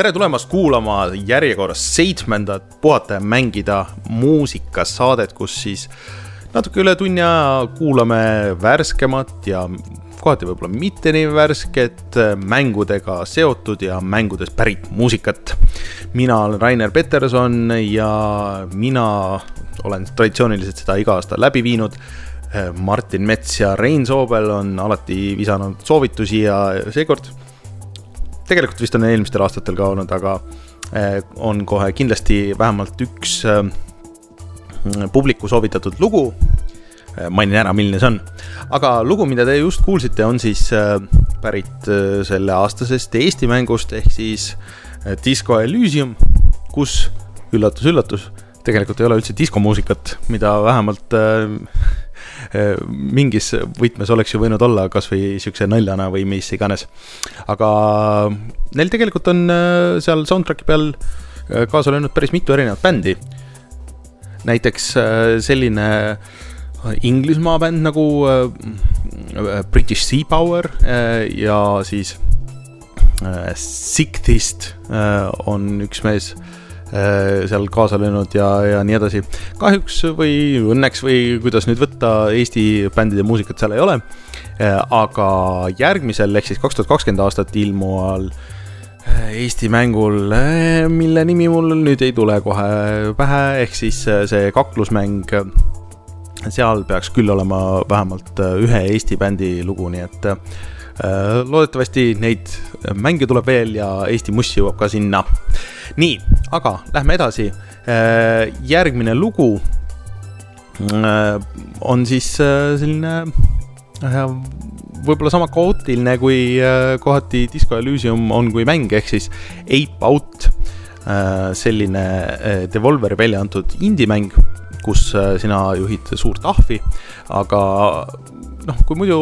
tere tulemast kuulama järjekorras seitsmendat Puhata ja mängida muusikasaadet, kus siis natuke üle tunni aja kuulame värskemat ja kohati võib-olla mitte nii värsket mängudega seotud ja mängudest pärit muusikat. mina olen Rainer Peterson ja mina olen traditsiooniliselt seda iga aasta läbi viinud Martin Mets ja Rein Soobel on alati visanud soovitusi ja seekord tegelikult vist on eelmistel aastatel ka olnud, aga eh, on kohe kindlasti vähemalt üks eh, publiku soovitatud lugu. Eh, mainin ära, milline see on. aga lugu, mida te just kuulsite, on siis pärit selle aastasest Eesti mängust ehk siis Disco Elysium, kus üllatus-üllatus, tegelikult ei ole üldse diskomuusikat, mida vähemalt Äh, mingis võtmes oleks ju võinud olla kasvõi siukse naljana või mis iganes. aga neil tegelikult on äh, seal soundtrack'i peal äh, kaasa löönud päris mitu erinevat bändi. näiteks selline Inglismaa bänd nagu British Sea Power ja siis Sixth on üks mees Äh, seal kaasa löönud ja, ja nii edasi. kahjuks või õnneks või kuidas nüüd võtta, Eesti bändide muusikat seal ei ole. Äh, aga järgmisel ehk siis kaks tuhat kakskümmend aastat ilmuval äh, Eesti mängul, mille nimi mul nüüd ei tule kohe pähe, ehk siis see kaklusmäng. seal peaks küll olema vähemalt ühe Eesti bändi lugu, nii et loodetavasti neid mänge tuleb veel ja Eesti muss jõuab ka sinna nii, aga lähme edasi. Äh, järgmine lugu äh, on siis äh, selline võib-olla sama kaootiline kui kohati Disco Elysium on kui mäng, ehk siis Ape Out. selline Devolveri välja antud indie-mäng, kus sina juhid suurt ahvi, aga noh, kui muidu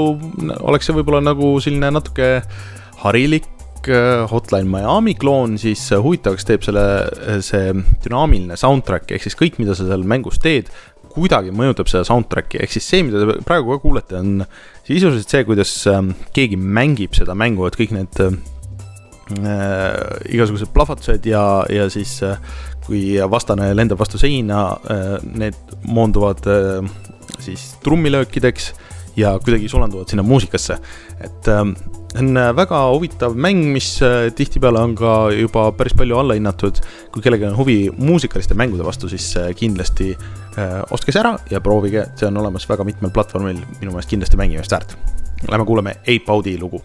oleks see võib-olla nagu selline natuke harilik Äh, Hotline Miami kloon, siis äh, huvitavaks teeb selle, äh, see dünaamiline soundtrack ehk siis kõik, mida sa seal mängus teed, kuidagi mõjutab seda soundtrack'i, ehk siis see, mida te praegu ka kuulete, on sisuliselt see, kuidas ähm, keegi mängib seda mängu, et kõik need äh, igasugused plahvatused ja, ja siis äh, kui vastane lendab vastu seina äh,, need moonduvad äh, siis trummilöökideks ja kuidagi sulanduvad sinna muusikasse, et äh, on äh, väga huvitav mäng, mis äh, tihtipeale on ka juba päris palju allahinnatud. kui kellelgi on huvi muusikaliste mängude vastu, siis äh, kindlasti ostke see ära ja proovige, see on olemas väga mitmel platvormil, minu meelest kindlasti mängimist väärt. Lähme kuulame Ape Audi lugu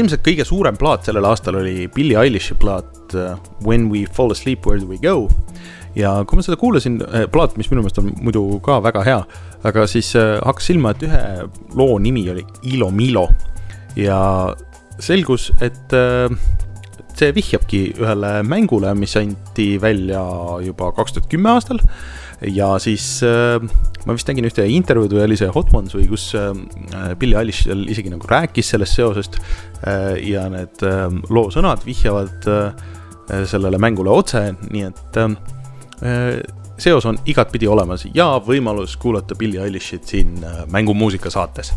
ilmselt kõige suurem plaat sellel aastal oli Billie Eilish'i plaat uh, When we fall asleep, where do we go. ja kui ma seda kuulasin, äh, plaat, mis minu meelest on muidu ka väga hea, aga siis uh, hakkas silma, et ühe loo nimi oli Ilo Milo ja selgus, et see vihjabki ühele mängule, mis anti välja juba kaks tuhat kümme aastal ja siis äh, ma vist nägin ühte intervjuud või oli see Hot Ones või kus äh, Billie Eilish seal isegi nagu rääkis sellest seosest äh, ja need äh, loo sõnad vihjavad sellele mängule otse, nii et äh, seos on igatpidi olemas ja võimalus kuulata Billie Eilishit siin mängumuusika saates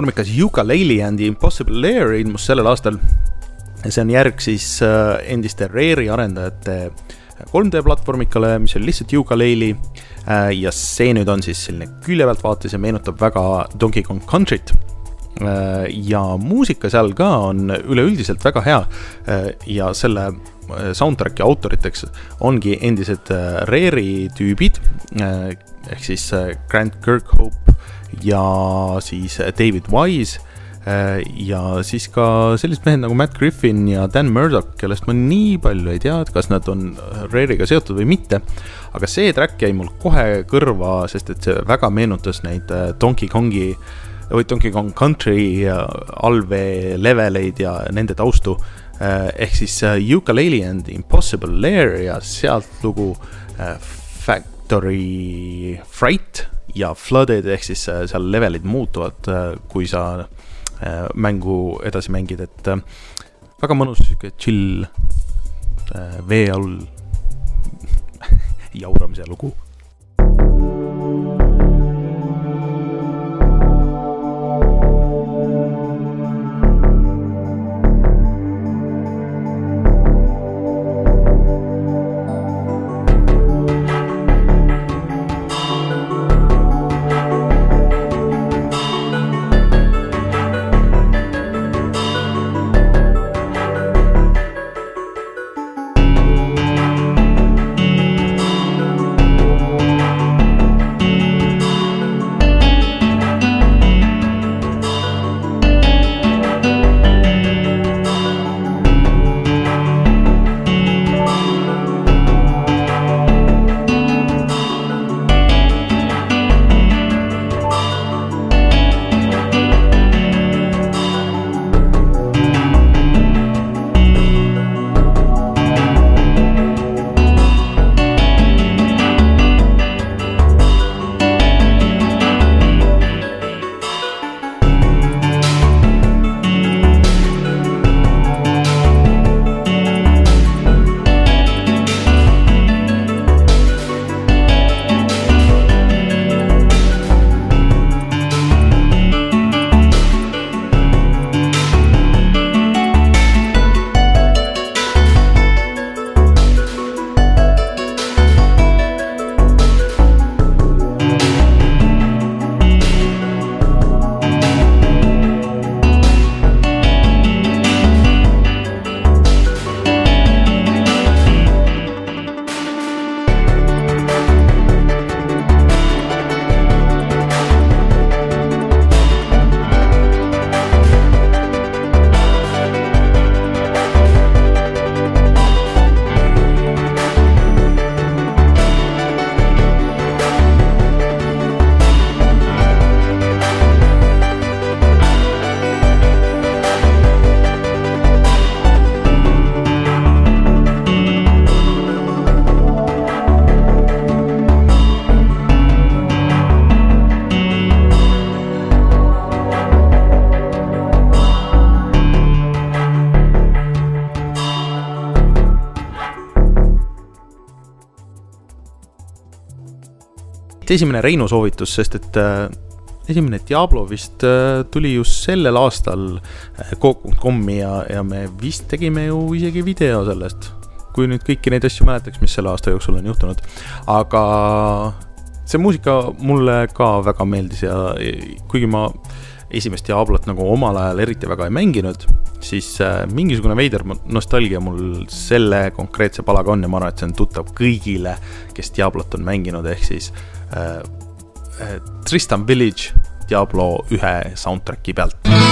platvormikas Yooka-Laylee and the Impossible Lair ilmus sellel aastal. see on järg siis äh, endiste Rare'i arendajate 3D platvormikale, mis oli lihtsalt Yooka-Laylee. ja see nüüd on siis selline külje pealt vaates ja meenutab väga Donkey Kong Country't Äh, ja muusika seal ka on üleüldiselt väga hea äh, ja selle äh, soundtrack'i autoriteks ongi endised Rare'i tüübid ehk siis Grant Kirkhope ja siis David Wise ja siis ka sellised mehed nagu Matt Griffin ja Dan Murdoch, kellest ma nii palju ei tea, et kas nad on Rare'iga seotud või mitte. aga see track jäi mul kohe kõrva, sest et see väga meenutas neid Donkey Kongi või Donkey Kong Country allvee leveleid ja nende taustu. ehk siis Yooka-Laylee and Impossible Lair ja sealt lugu Factory Fright ja Flooded ehk siis seal levelid muutuvad, kui sa mängu edasi mängid, et väga mõnus sihuke chill vee all jauramise lugu siit esimene Reinu soovitus, sest et äh, esimene Diablo vist äh, tuli just sellel aastal äh, Coop.com-i ja, ja me vist tegime ju isegi video sellest. kui nüüd kõiki neid asju mäletaks, mis selle aasta jooksul on juhtunud, aga see muusika mulle ka väga meeldis ja kuigi ma esimest Diablot nagu omal ajal eriti väga ei mänginud, siis äh, mingisugune veider nostalgia mul selle konkreetse palaga on ja ma arvan, et see on tuttav kõigile, kes Diablot on mänginud, ehk siis äh, äh Tristan Village Diablo ühe soundtrack'i pealt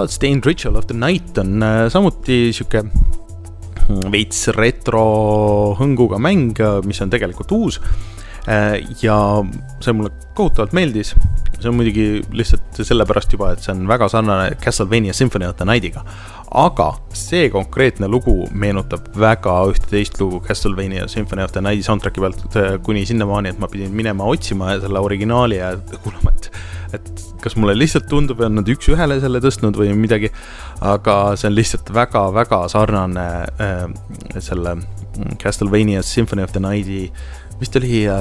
Bloodstained Ritual of the Night on äh, samuti sihuke veits retro hõnguga mäng, mis on tegelikult uus. ja see mulle kohutavalt meeldis. See on muidugi lihtsalt sellepärast juba, et see on väga sarnane Castlevania Symphony of the Nightiga. aga see konkreetne lugu meenutab väga ühte teist lugu Castlevania Symphony of the Nighti soundtrack'i pealt kuni sinnamaani, et ma pidin minema otsima selle originaali ja kuulama, et et kas mulle lihtsalt tundub, et nad üks-ühele selle tõstnud või midagi, aga see on lihtsalt väga-väga sarnane äh, selle Castlevania Symphony of the Night'i, vist oli äh,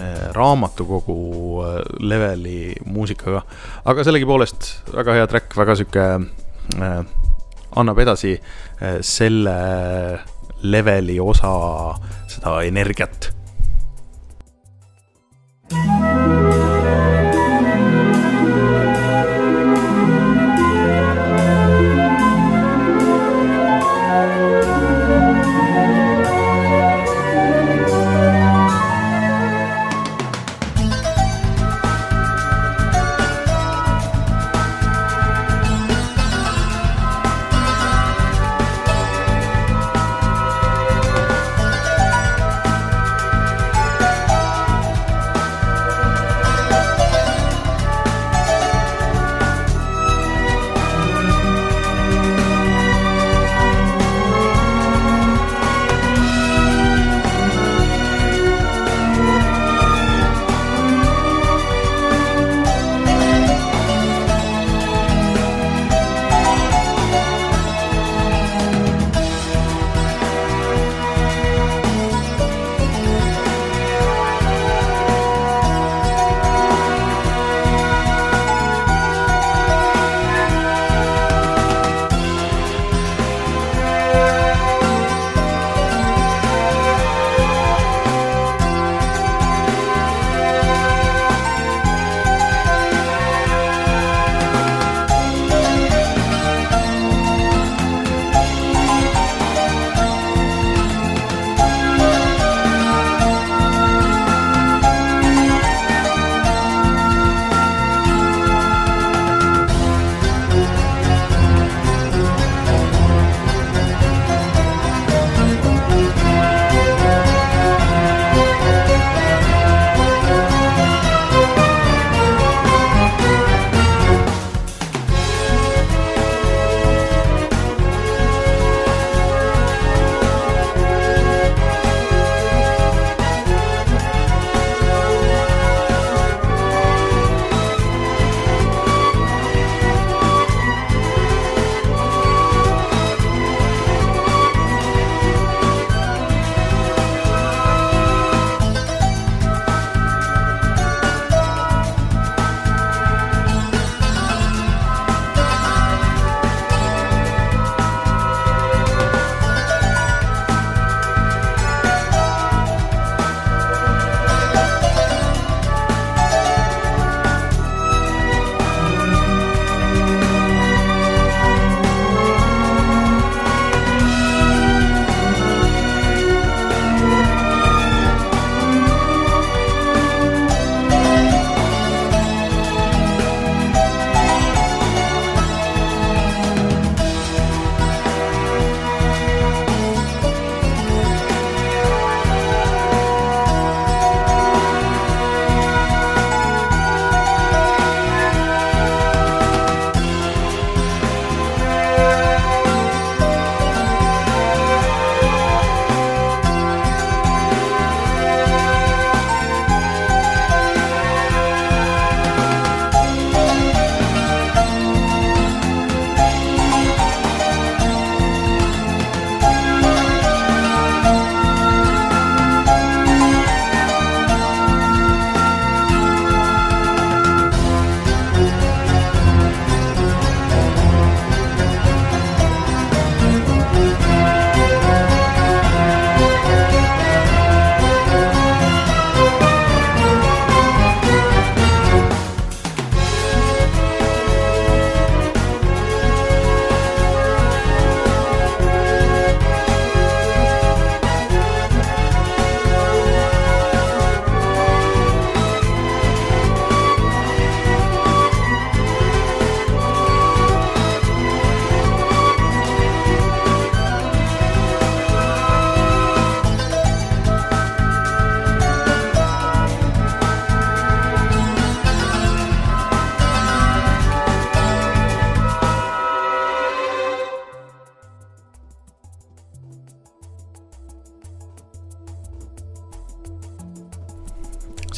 äh raamatukogu äh, leveli muusikaga, aga sellegipoolest väga hea track, väga sihuke äh, annab edasi äh, selle leveli osa seda energiat.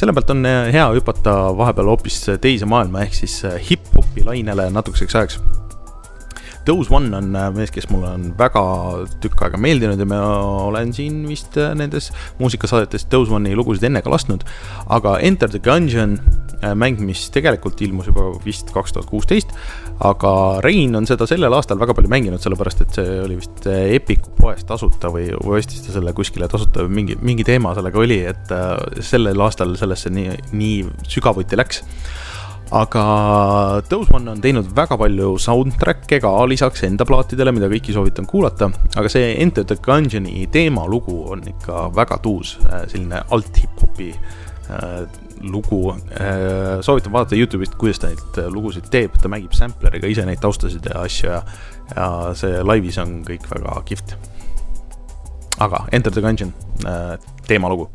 Selle pealt on hea hüpata vahepeal hoopis teise maailma ehk siis hip-hopi lainele natukeseks ajaks Dose One on mees, kes mulle on väga tükk aega meeldinud ja ma olen siin vist nendes muusikasaadetes Dose One'i lugusid enne ka lasknud. aga Enter the Gungeon, mäng, mis tegelikult ilmus juba vist kaks tuhat kuusteist, aga Rein on seda sellel aastal väga palju mänginud, sellepärast et see oli vist Epiku poes tasuta või, või ostis ta selle kuskile tasuta või mingi, mingi teema sellega oli, et sellel aastal sellesse nii, nii sügavuti läks. Aga Dozman on teinud väga palju soundtrack'e ka lisaks enda plaatidele, mida kõiki soovitan kuulata, aga see Enter the Gungeoni teemalugu on ikka väga tuus, äh, selline alt-hip-hopi äh, lugu äh,. soovitan vaadata Youtube'ist, kuidas ta neid äh, lugusid teeb, ta mängib sampleriga ise neid taustasid ja asju ja, ja see laivis on kõik väga kihvt. aga Enter the Gungeon äh,, teemalugu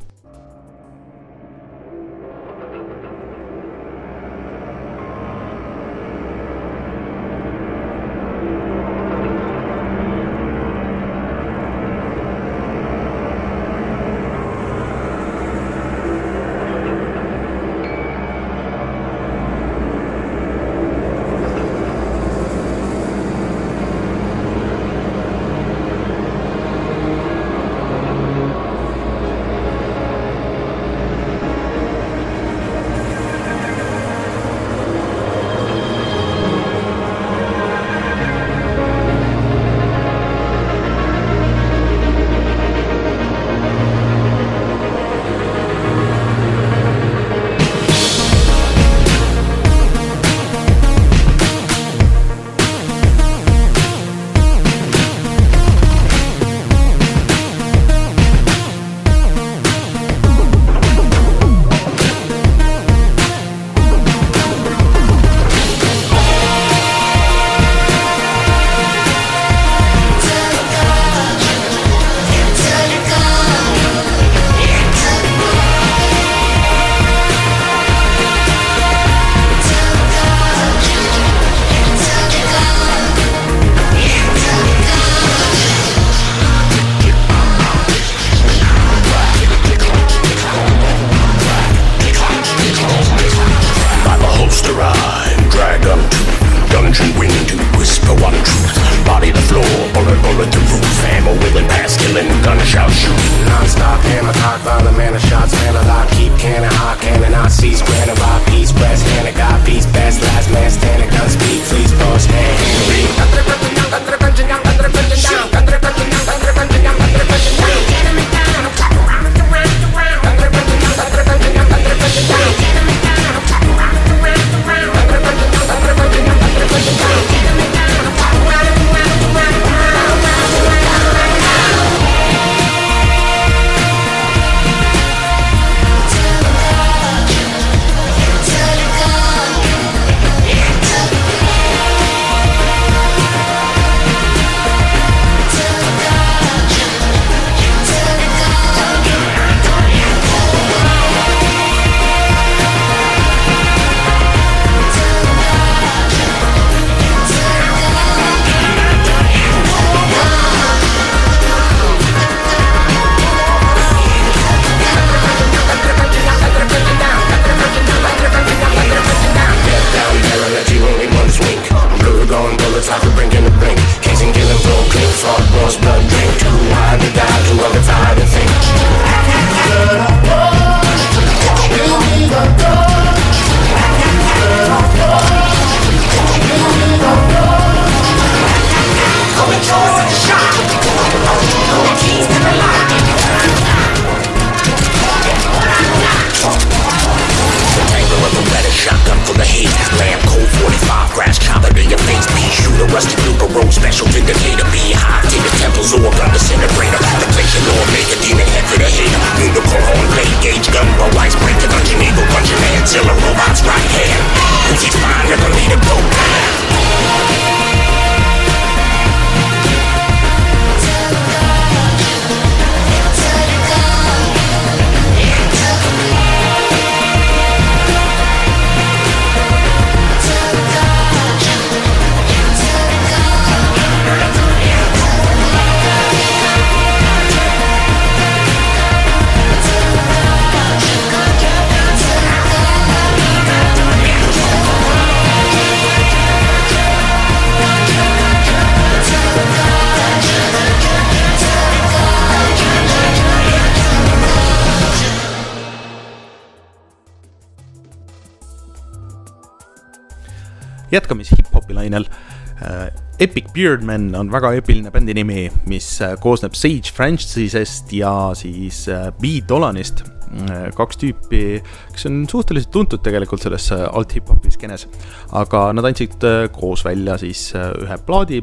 Beardman on väga eepiline bändi nimi, mis äh, koosneb Sage Francisest ja siis äh, B Dolanist äh,. kaks tüüpi, kes on suhteliselt tuntud tegelikult selles äh, alt-hip-hopi skeenes. aga nad andsid koos välja siis ühe plaadi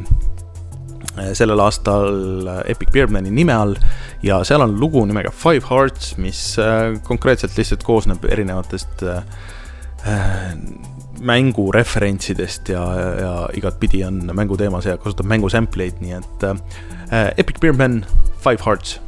sellel aastal Epic Beardmani nime all ja seal on lugu nimega Five Hearts, mis konkreetselt lihtsalt koosneb erinevatest mängureferentsidest ja, ja, igatpidi on mängu teemas ja kasutab mängu sample'id, nii et äh, Epic Beardman, Five Hearts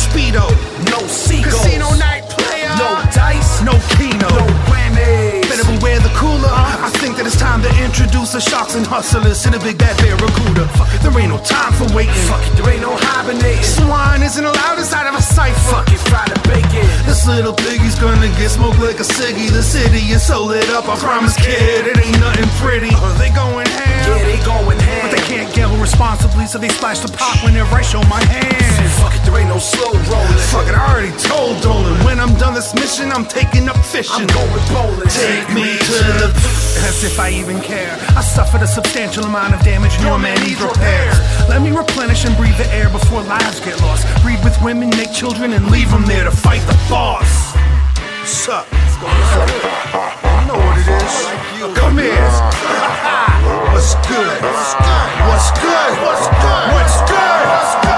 speedo, No introduce the sharks and hustlers to the big bad barracuda. Fuck it, there ain't no time for waiting. Fuck it, there ain't no hibernating. Swine isn't allowed inside of a cipher. Fuck it, fry the bacon. This little piggy's gonna get smoked like a ciggy. The city is so lit up, I promise, kid, it ain't nothing pretty. Are they going ham? Yeah, they going ham. But they can't gamble responsibly, so they splash the pot whenever I show my hand. Fuck it, there ain't no slow rolling. Fuck it, I already told Dolan. When I'm done this mission, I'm taking up fishing. I'm going bowling. Take me to the. As if I even care. I suffered a substantial amount of damage, your man needs repairs. Let me replenish and breathe the air before lives get lost. Breed with women, make children, and leave them there to fight the boss. What's up? You know what it is. Come here. What's good? What's good? What's good? What's good? What's good? What's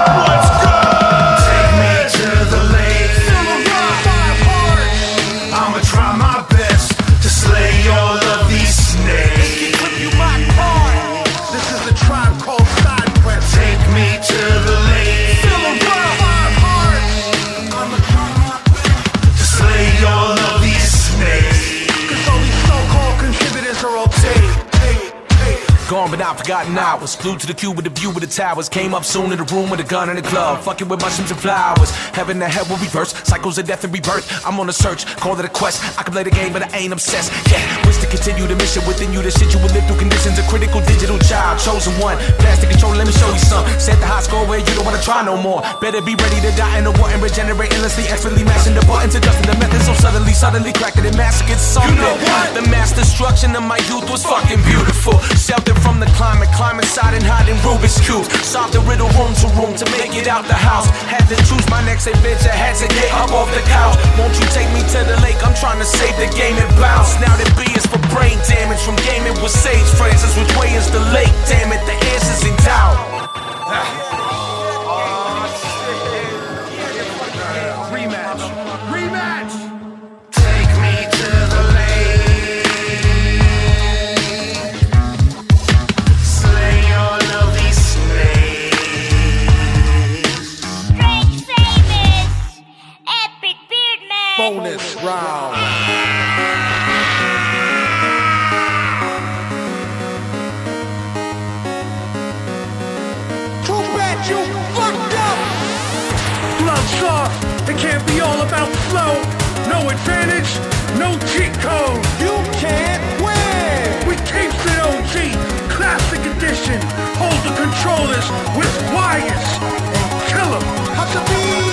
Not forgotten hours. Flew to the cube with the view of the towers. Came up soon in the room with a gun and a club. Fucking with mushrooms and flowers. Heaven and hell will reverse. Cycles of death and rebirth. I'm on a search. Call it a quest. I can play the game, but I ain't obsessed. Yeah, wish to continue the mission within you. The shit you will live through conditions. A critical digital child. Chosen one. Plastic control. Let me show you some. Set the high score where you don't wanna try no more. Better be ready to die in the war and regenerate endlessly. Expertly mashing the buttons, adjusting the methods. So suddenly, suddenly cracked it and massacred something. know what? The mass destruction of my youth was fucking beautiful. Sheltered from the climate, climb inside and hide in Rubik's cubes. Solve the riddle room to room to make it out the house. Had to choose my next adventure, had to get up off the couch. Won't you take me to the lake? I'm trying to save the game and bounce. Now the B is for brain damage from gaming with Sage Francis. Which way is the lake? Damn it, the answer's in doubt. Bonus. Too bad you fucked up. Love soft, it can't be all about flow. No advantage, no cheat code. You can't win. We taped it OG, classic edition. Hold the controllers with wires and kill 'em. Have to be.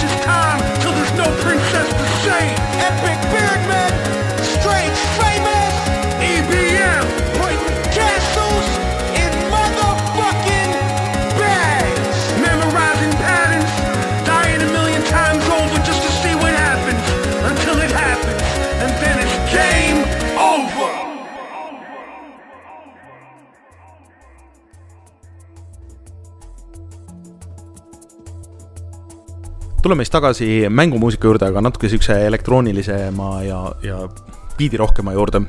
Precious time tuleme siis tagasi mängumuusika juurde, aga natuke siukse elektroonilisema ja, ja biidirohkema juurde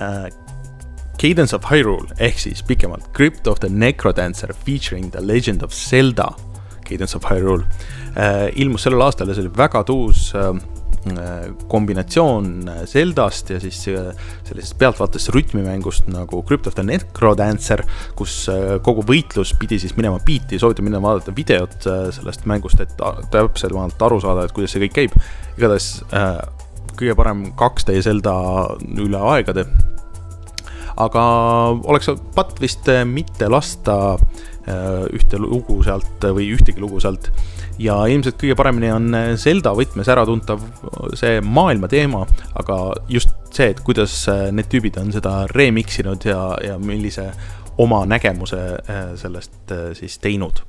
äh, Cadence of Hyrule ehk siis pikemalt Crypt of the Necrodancer featuring the legend of Zelda. Cadence of Hyrule äh, ilmus sellel aastal ja see oli väga tuus äh, kombinatsioon Zeldast ja siis äh, sellisest pealtvaatest rütmimängust nagu Crypt of the Necrodancer, kus äh, kogu võitlus pidi siis minema biiti, soovitan minna vaadata videot äh, sellest mängust, et täpselt aru saada, et kuidas see kõik käib. igatahes kõige parem 2D Zelda üle aegade. aga oleks patt vist mitte lasta ühte lugu sealt või ühtegi lugu sealt ja ilmselt kõige paremini on äh, Zelda võtmes äratuntav see maailma teema, aga just see, et kuidas äh, need tüübid on seda remix inud ja, ja millise oma nägemuse äh, sellest siis teinud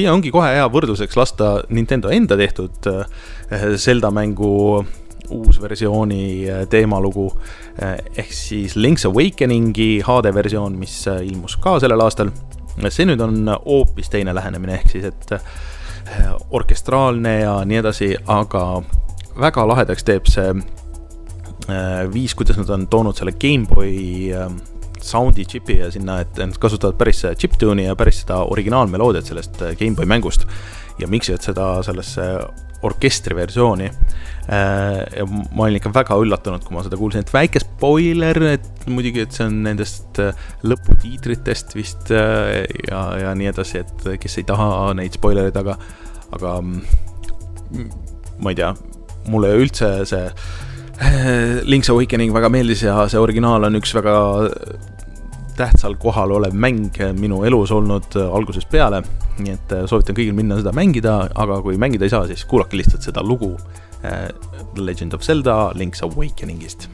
siia ongi kohe hea võrdluseks lasta Nintendo enda tehtud äh, Zelda mängu uusversiooni äh, teemalugu äh, ehk siis Link's Awakeningi HD versioon, mis ilmus ka sellel aastal. see nüüd on hoopis teine lähenemine, ehk siis, et orkestraalne ja nii edasi, aga väga lahedaks teeb see viis, kuidas nad on toonud selle GameBoy sound'i džipi ja sinna, et nad kasutavad päris chiptune'i ja päris seda originaalmeloodiat sellest äh, GameBoy mängust ja miksivad seda sellesse orkestri versiooni. ja ma olin ikka väga üllatunud, kui ma seda kuulsin, et väike spoiler, et muidugi, et see on nendest äh, lõputiitritest vist äh, ja, ja nii edasi, et kes ei taha neid spoilereid, aga, aga mm, ma ei tea, mulle üldse see äh, Link's Awakening väga meeldis ja see originaal on üks väga tähtsal kohal olev mäng minu elus olnud algusest peale. nii et soovitan kõigil minna seda mängida, aga kui mängida ei saa, siis kuulake lihtsalt seda lugu Legend of Zelda Link's Awakeningist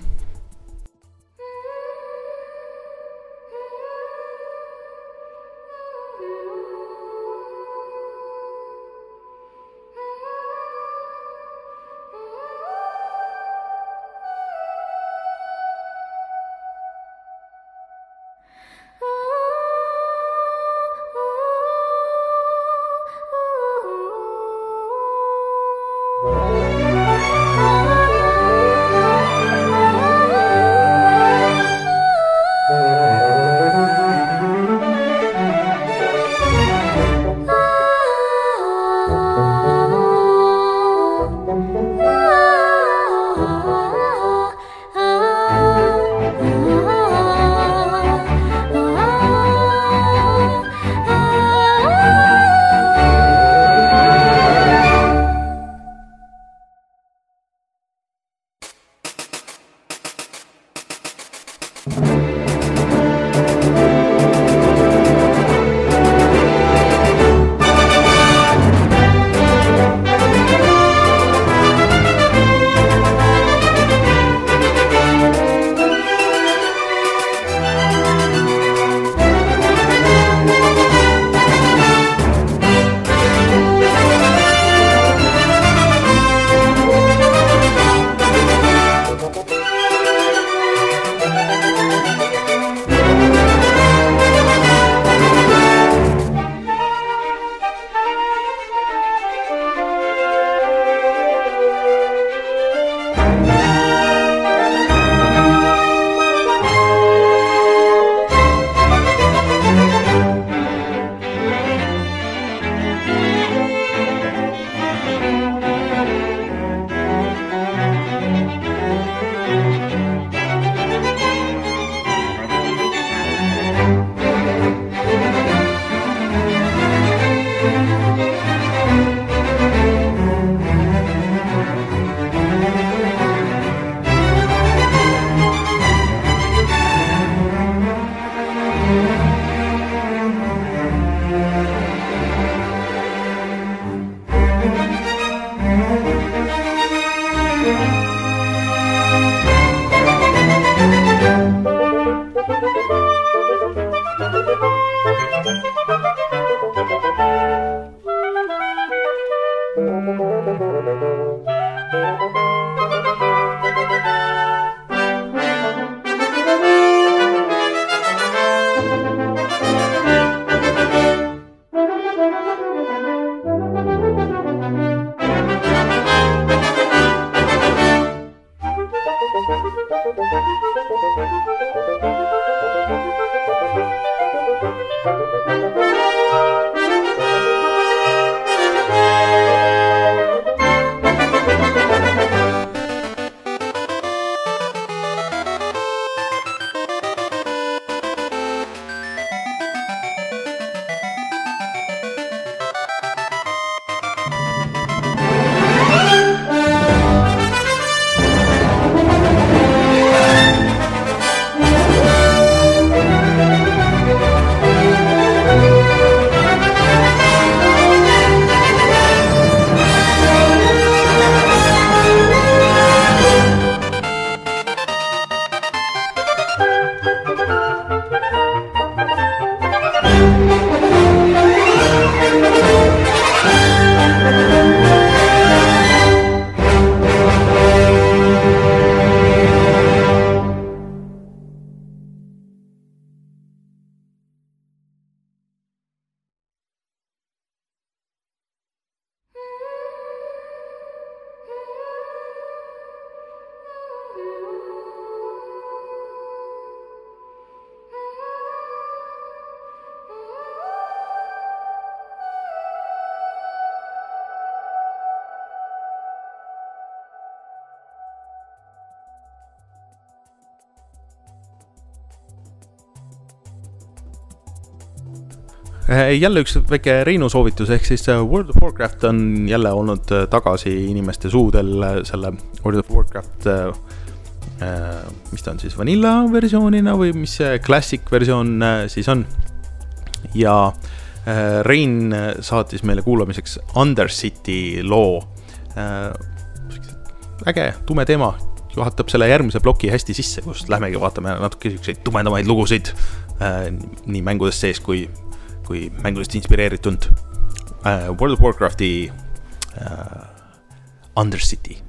jälle üks väike Reinu soovitus, ehk siis äh, World of Warcraft on jälle olnud äh, tagasi inimeste suudel selle World of Warcraft äh, mis ta on siis, vanilla versioonina või mis see classic versioon siis on. ja äh, Rein saatis meile kuulamiseks Undercity loo äh,. äge, tume teema, juhatab selle järgmise ploki hästi sisse, kus lähmegi vaatame natuke siukseid tumedamaid lugusid äh, nii mängudes sees kui kui mängudest inspireeritund. Uh, World of Warcrafti uh, Undercity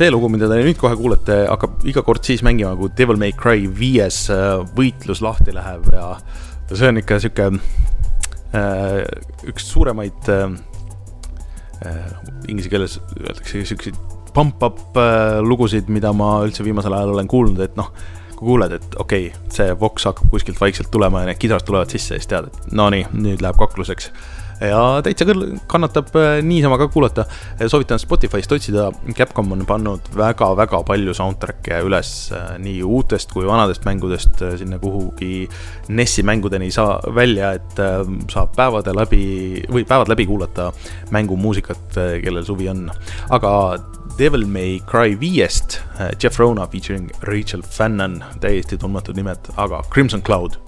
see lugu, mida te nüüd kohe kuulete, hakkab iga kord siis mängima, kui Devil May Cry viies äh, võitlus lahti läheb ja see on ikka sihuke äh, üks suuremaid äh, inglise keeles öeldakse siukseid pump-up lugusid, mida ma üldse viimasel ajal olen kuulnud, et noh, kui kuuled, et okei okay,, see voks hakkab kuskilt vaikselt tulema ja need kidrad tulevad sisse ja siis tead, et no nii, nüüd läheb kakluseks. Ja täitsa küll kannatab äh, niisama ka kuulata. soovitan Spotify'st otsida, Capcom on pannud väga-väga palju soundtrack'e üles äh, nii uutest kui vanadest mängudest äh, sinna kuhugi NES-i mängudeni saa- välja, et saab päevade läbi või päevad läbi kuulata mängumuusikat, kellel suvi on. aga Devil May Cry viiest Jeff Rona featuring Rachel Fannon, täiesti tundmatud nimed, aga Crimson Cloud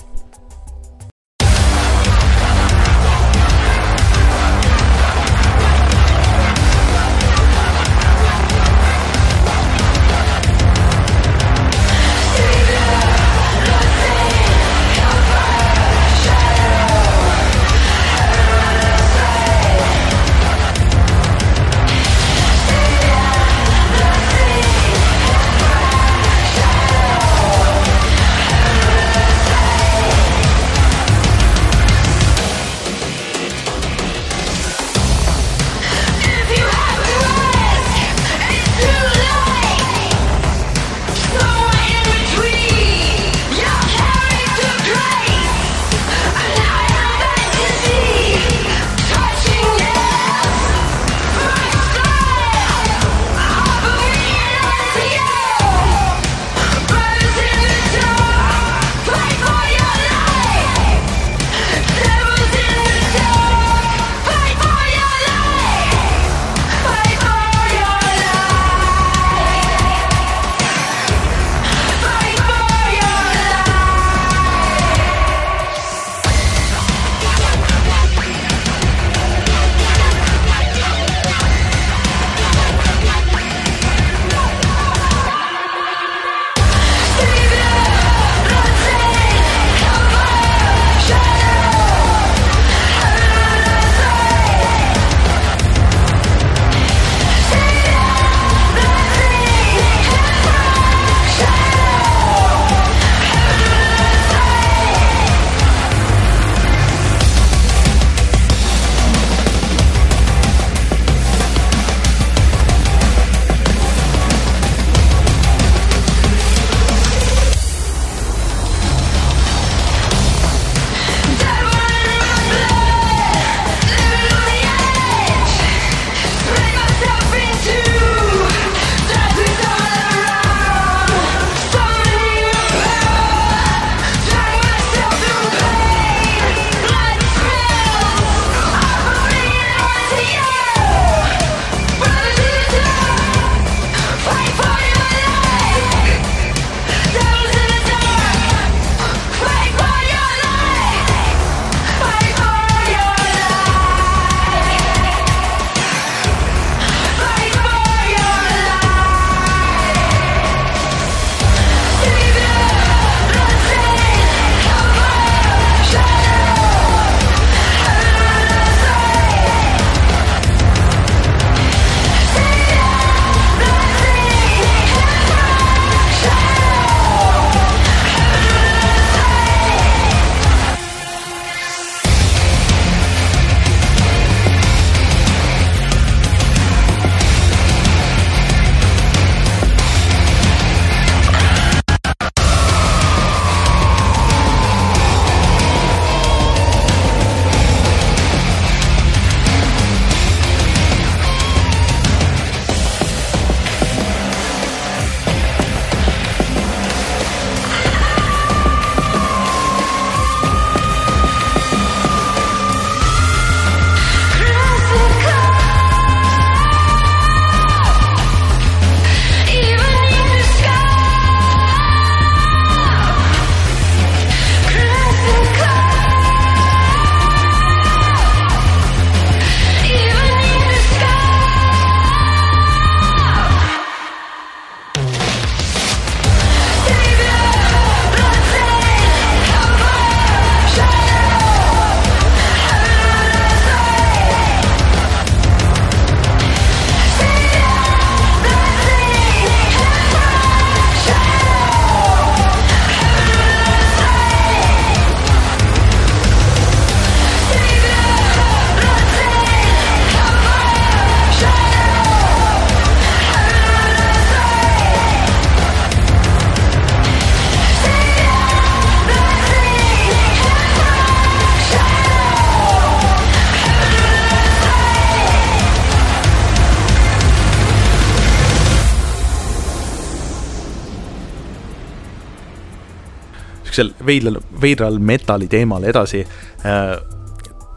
veidral, veidral metali teemal edasi äh,.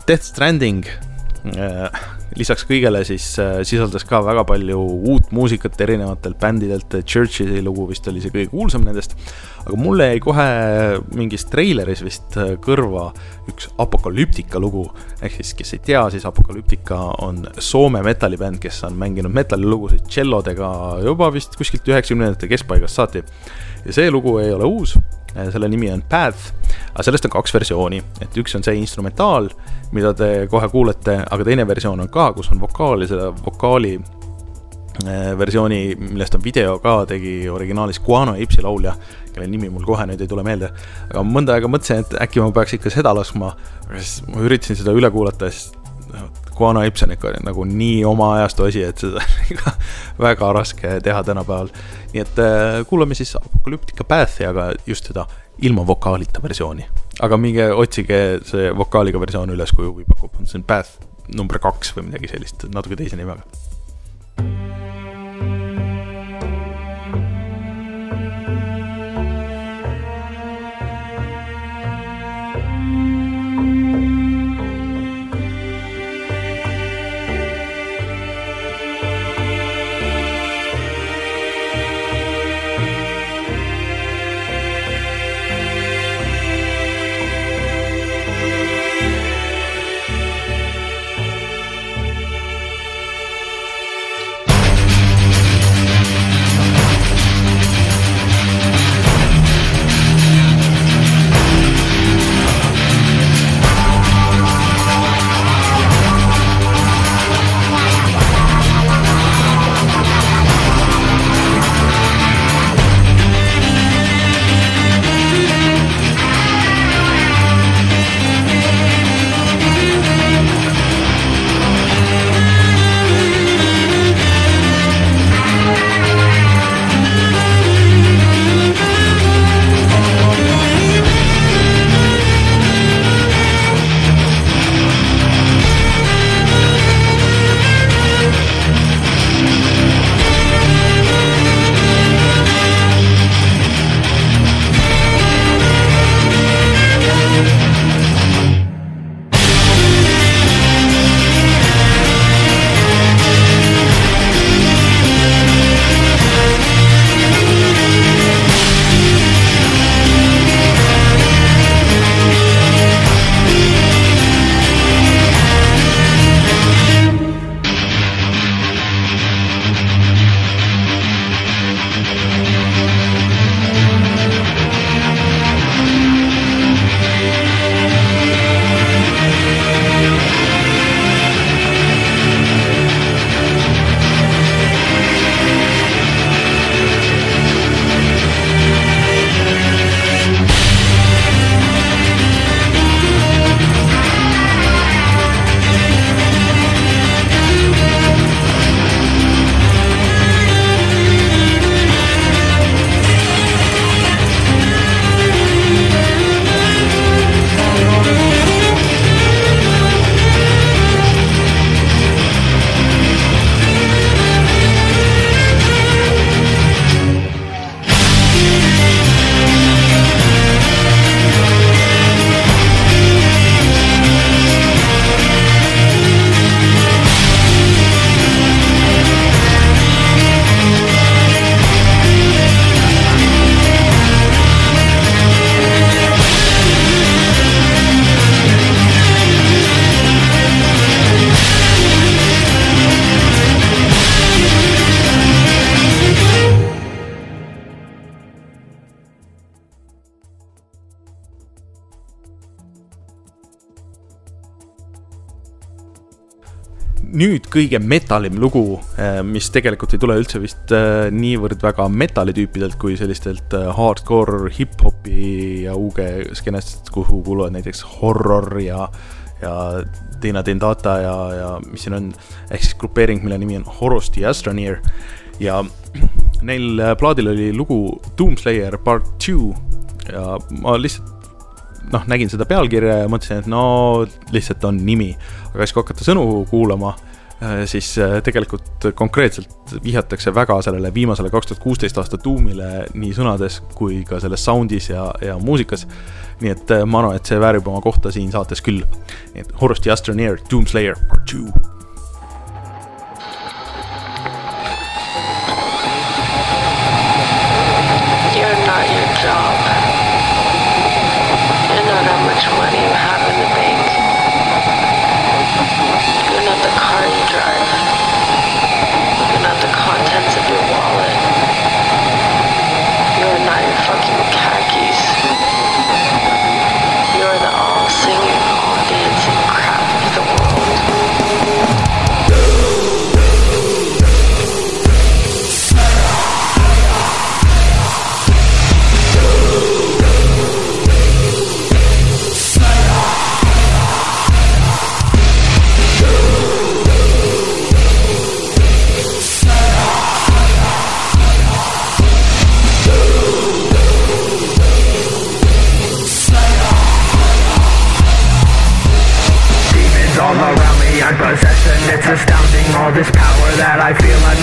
Death Stranding äh, lisaks kõigele siis äh, sisaldas ka väga palju uut muusikat erinevatelt bändidelt, Church'i lugu vist oli see kõige kuulsam nendest. aga mulle jäi kohe mingis treileris vist kõrva üks Apocalyptica lugu. ehk siis, kes ei tea, siis Apocalyptica on Soome metallibänd, kes on mänginud metallilugusid tšellodega juba vist kuskilt üheksakümnendate keskpaigast saati. Ja see lugu ei ole uus, selle nimi on Path, aga sellest on kaks versiooni, et üks on see instrumentaal, mida te kohe kuulete, aga teine versioon on ka, kus on vokaal ja selle vokaali eh, versiooni, millest on video ka, tegi originaalis Guano Apesi laulja, kelle nimi mul kohe nüüd ei tule meelde. aga mõnda aega mõtlesin, et äkki ma peaks ikka seda laskma, aga siis ma üritasin seda üle kuulata ja siis noh, Guano on ikka nagu nii oma ajastu asi, et seda on väga raske teha tänapäeval. nii et äh, kuulame siis Apocalyptica Path'i, aga just seda ilma vokaalita versiooni. aga minge otsige see vokaaliga versioon üles, kui huvi pakub, see on Path number kaks või midagi sellist, natuke teise nimega. Nüüd kõige metalim lugu, mis tegelikult ei tule üldse vist äh, niivõrd väga metallitüüpidelt kui sellistelt äh, hardcore hip-hopi ja UG skeenest, kuhu kuuluvad näiteks horror ja, ja Dina Dendata ja, ja mis siin on, ehk siis grupeering, mille nimi on Horus the Astroneer. Ja neil äh, plaadil oli lugu Doomslayer part two ja ma lihtsalt noh, nägin seda pealkirja ja mõtlesin, et no lihtsalt on nimi. aga siis, kui hakata sõnu kuulama, äh, siis äh, tegelikult konkreetselt vihjatakse väga sellele viimasele kaks tuhat kuusteist aasta tuumile nii sõnades kui ka selles sound'is ja, ja muusikas. nii et äh, ma arvan, et see väärib oma kohta siin saates küll. nii et Horst Jastroneer, Doomslayer part two.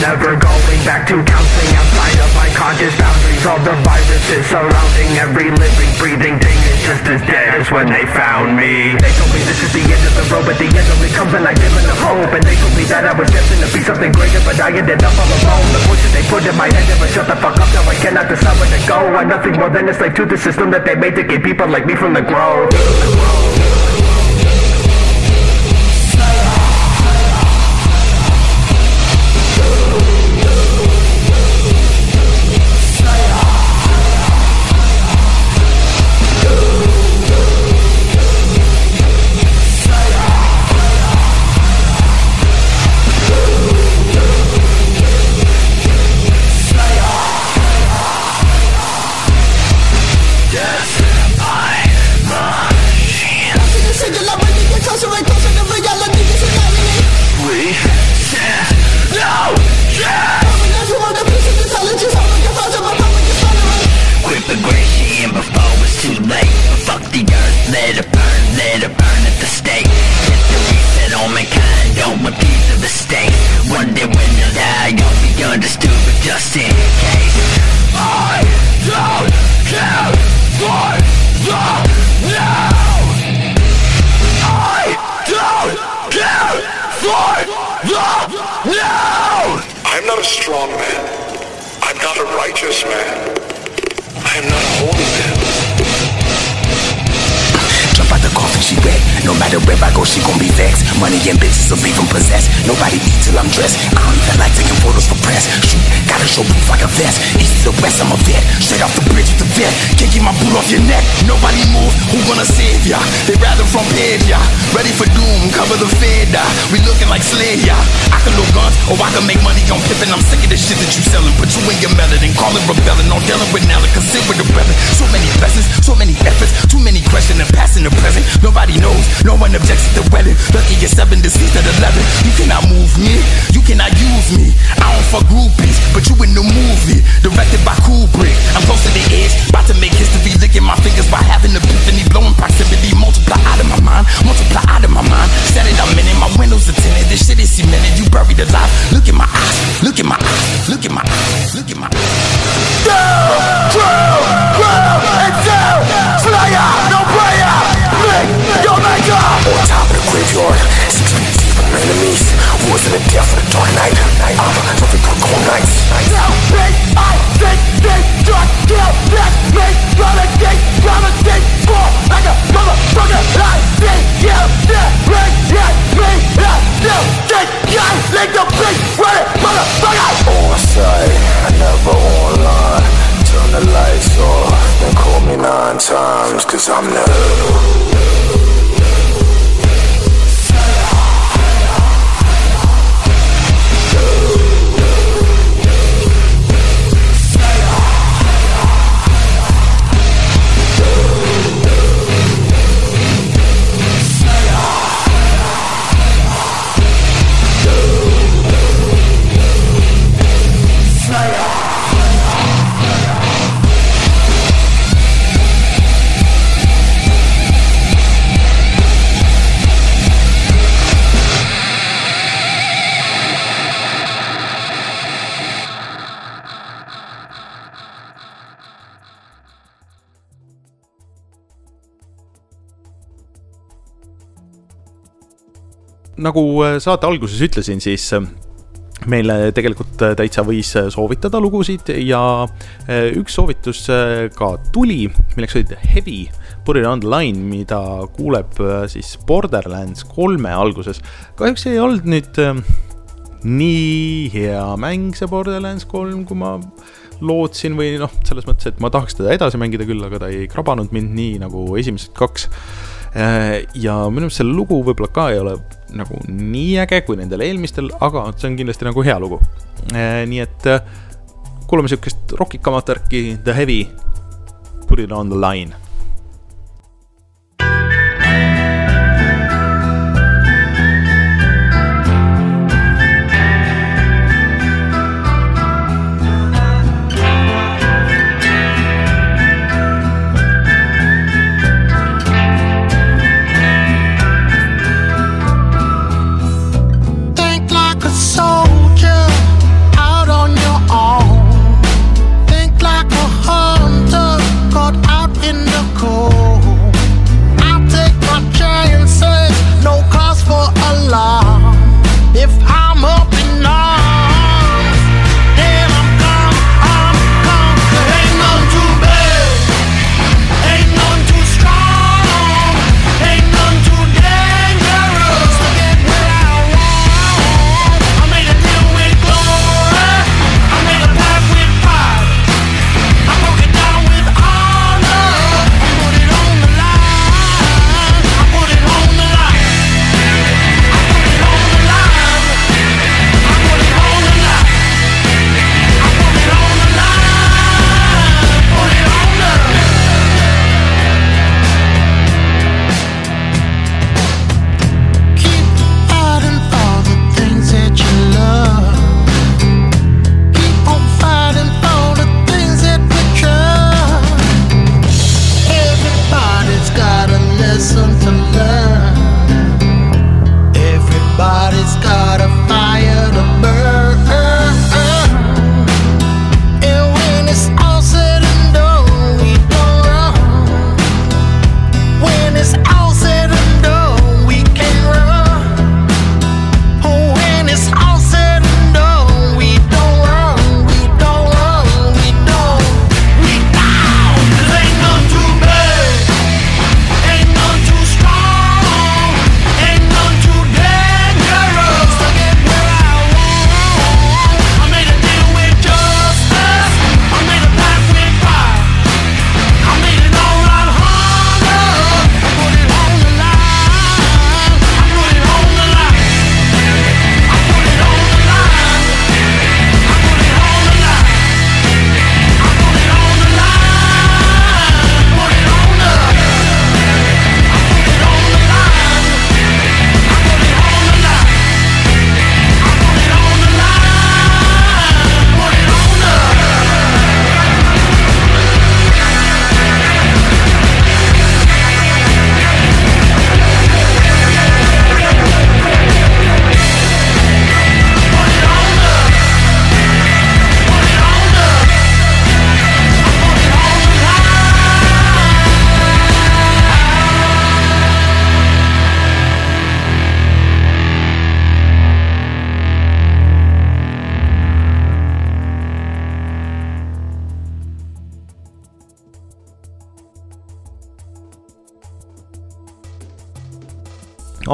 never going back to counseling outside of my conscious boundaries. All the viruses surrounding every living, breathing thing is just as dead as when they found me. They told me this is the end of the road, but the end only comes when I give enough hope. And they told me that I was destined to be something greater, but I ended up all alone. The voices they put in my head never shut the fuck up, now I cannot decide where to go. I'm nothing more than a slave to the system that they made to keep people like me from the grove nagu äh, saate alguses ütlesin, siis äh, meile tegelikult äh, täitsa võis soovitada lugusid ja üks soovitus ka tuli, milleks oli Heavy, Put it on the line, mida kuuleb siis Borderlands kolme alguses. kahjuks ei olnud nüüd nii hea mäng see Borderlands kolm, kui ma lootsin või noh, selles mõttes, et ma tahaks teda edasi mängida küll, aga ta ei krabanud mind nii nagu esimesed kaks ja minu meelest see lugu võib-olla ka ei ole nagu nii äge kui nendel eelmistel, aga see on kindlasti nagu hea lugu. Äh, nii et äh, kuulame sihukest rokikamat värki, The Heavy, Put it on the line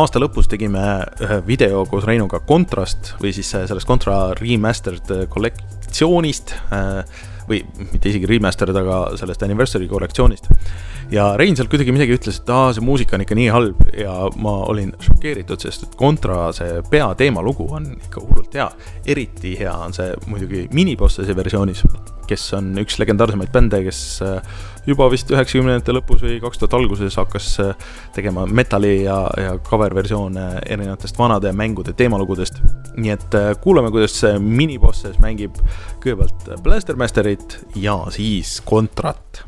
aasta lõpus tegime ühe video koos Reinuga Contrast või siis sellest Contra remastered kollektsioonist või mitte isegi remastered, aga sellest anniversary kollektsioonist. ja Rein sealt kuidagi midagi ütles, et aa, see muusika on ikka nii halb ja ma olin šokeeritud, sest et Contra see peateema lugu on ikka hullult hea. eriti hea on see muidugi minibossese versioonis, kes on üks legendaarsemaid bände, kes äh, juba vist üheksakümnendate lõpus või kaks tuhat alguses hakkas äh, tegema metali ja, ja cover versioone erinevatest vanade mängude teemalugudest. nii et äh, kuulame, kuidas minibosses mängib kõigepealt Blastermasterit Megalit ja siis Contrat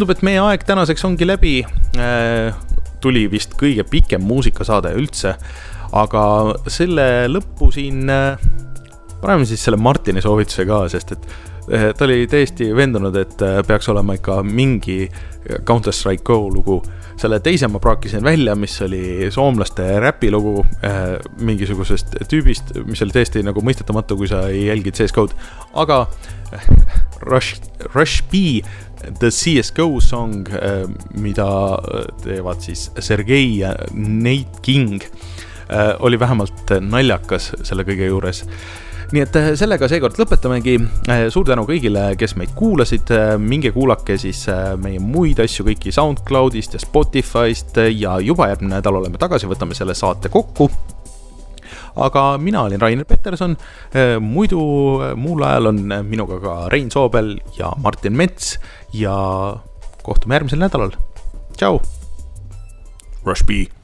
tundub, et meie aeg tänaseks ongi läbi. Äh, tuli vist kõige pikem muusikasaade üldse, aga selle lõppu siin äh, paneme siis selle Martini soovituse ka, sest et äh, ta oli täiesti veendunud, et peaks olema ikka mingi Counter Strike Go lugu. selle teise ma praakisin välja, mis oli soomlaste räpilugu mingisugusest tüübist, mis oli täiesti nagu mõistetamatu, kui sa ei jälgid CS-code, aga Rush, Rush B The CSGO song, äh, mida äh, teevad siis Sergei ja Nate King, äh, oli vähemalt naljakas selle kõige juures. Nii et sellega seekord lõpetamegi. suur tänu kõigile, kes meid kuulasid, minge kuulake siis meie muid asju kõiki SoundCloudist ja Spotify'st. Ja juba järgmine nädal oleme tagasi, võtame selle saate kokku aga mina olin Rainer Peterson. Äh, muidu äh, muul ajal on äh, minuga ka Rein Soobel ja Martin Mets ja kohtume järgmisel nädalal. tšau. Rush B.